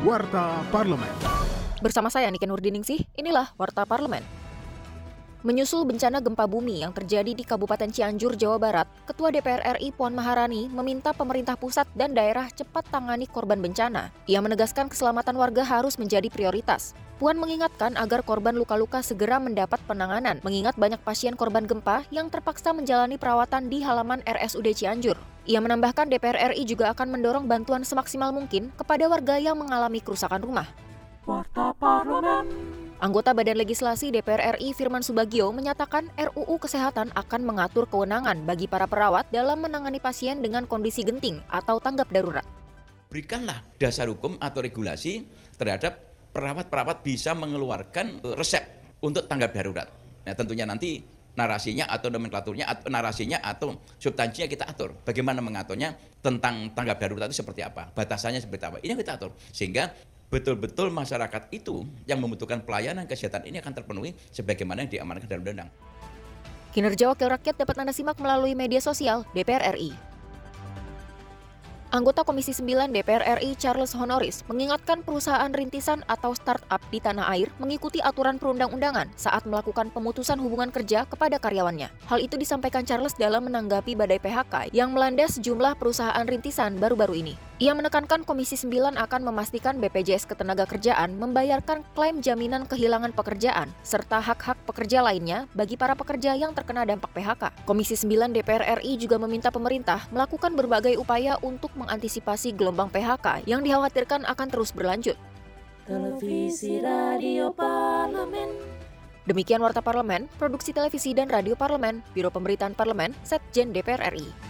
Warta Parlemen. Bersama saya Nike Nurdiningsih, inilah Warta Parlemen. Menyusul bencana gempa bumi yang terjadi di Kabupaten Cianjur, Jawa Barat, Ketua DPR RI Puan Maharani meminta pemerintah pusat dan daerah cepat tangani korban bencana. Ia menegaskan keselamatan warga harus menjadi prioritas. Puan mengingatkan agar korban luka-luka segera mendapat penanganan, mengingat banyak pasien korban gempa yang terpaksa menjalani perawatan di halaman RSUD Cianjur. Ia menambahkan DPR RI juga akan mendorong bantuan semaksimal mungkin kepada warga yang mengalami kerusakan rumah. Warta Parlemen. Anggota Badan Legislasi DPR RI Firman Subagio menyatakan RUU Kesehatan akan mengatur kewenangan bagi para perawat dalam menangani pasien dengan kondisi genting atau tanggap darurat. Berikanlah dasar hukum atau regulasi terhadap perawat-perawat bisa mengeluarkan resep untuk tanggap darurat. Nah, tentunya nanti narasinya atau nomenklaturnya atau narasinya atau substansinya kita atur. Bagaimana mengaturnya tentang tanggap darurat itu seperti apa, batasannya seperti apa. Ini yang kita atur sehingga betul-betul masyarakat itu yang membutuhkan pelayanan kesehatan ini akan terpenuhi sebagaimana yang diamankan dalam undang-undang. Kinerja Wakil Rakyat dapat Anda simak melalui media sosial DPR RI. Anggota Komisi 9 DPR RI Charles Honoris mengingatkan perusahaan rintisan atau startup di tanah air mengikuti aturan perundang-undangan saat melakukan pemutusan hubungan kerja kepada karyawannya. Hal itu disampaikan Charles dalam menanggapi badai PHK yang melanda sejumlah perusahaan rintisan baru-baru ini. Ia menekankan Komisi 9 akan memastikan BPJS Ketenagakerjaan membayarkan klaim jaminan kehilangan pekerjaan serta hak-hak pekerja lainnya bagi para pekerja yang terkena dampak PHK. Komisi 9 DPR RI juga meminta pemerintah melakukan berbagai upaya untuk mengantisipasi gelombang PHK yang dikhawatirkan akan terus berlanjut. Televisi Radio Parlemen. Demikian Warta Parlemen, Produksi Televisi dan Radio Parlemen, Biro Pemberitaan Parlemen, Setjen DPR RI.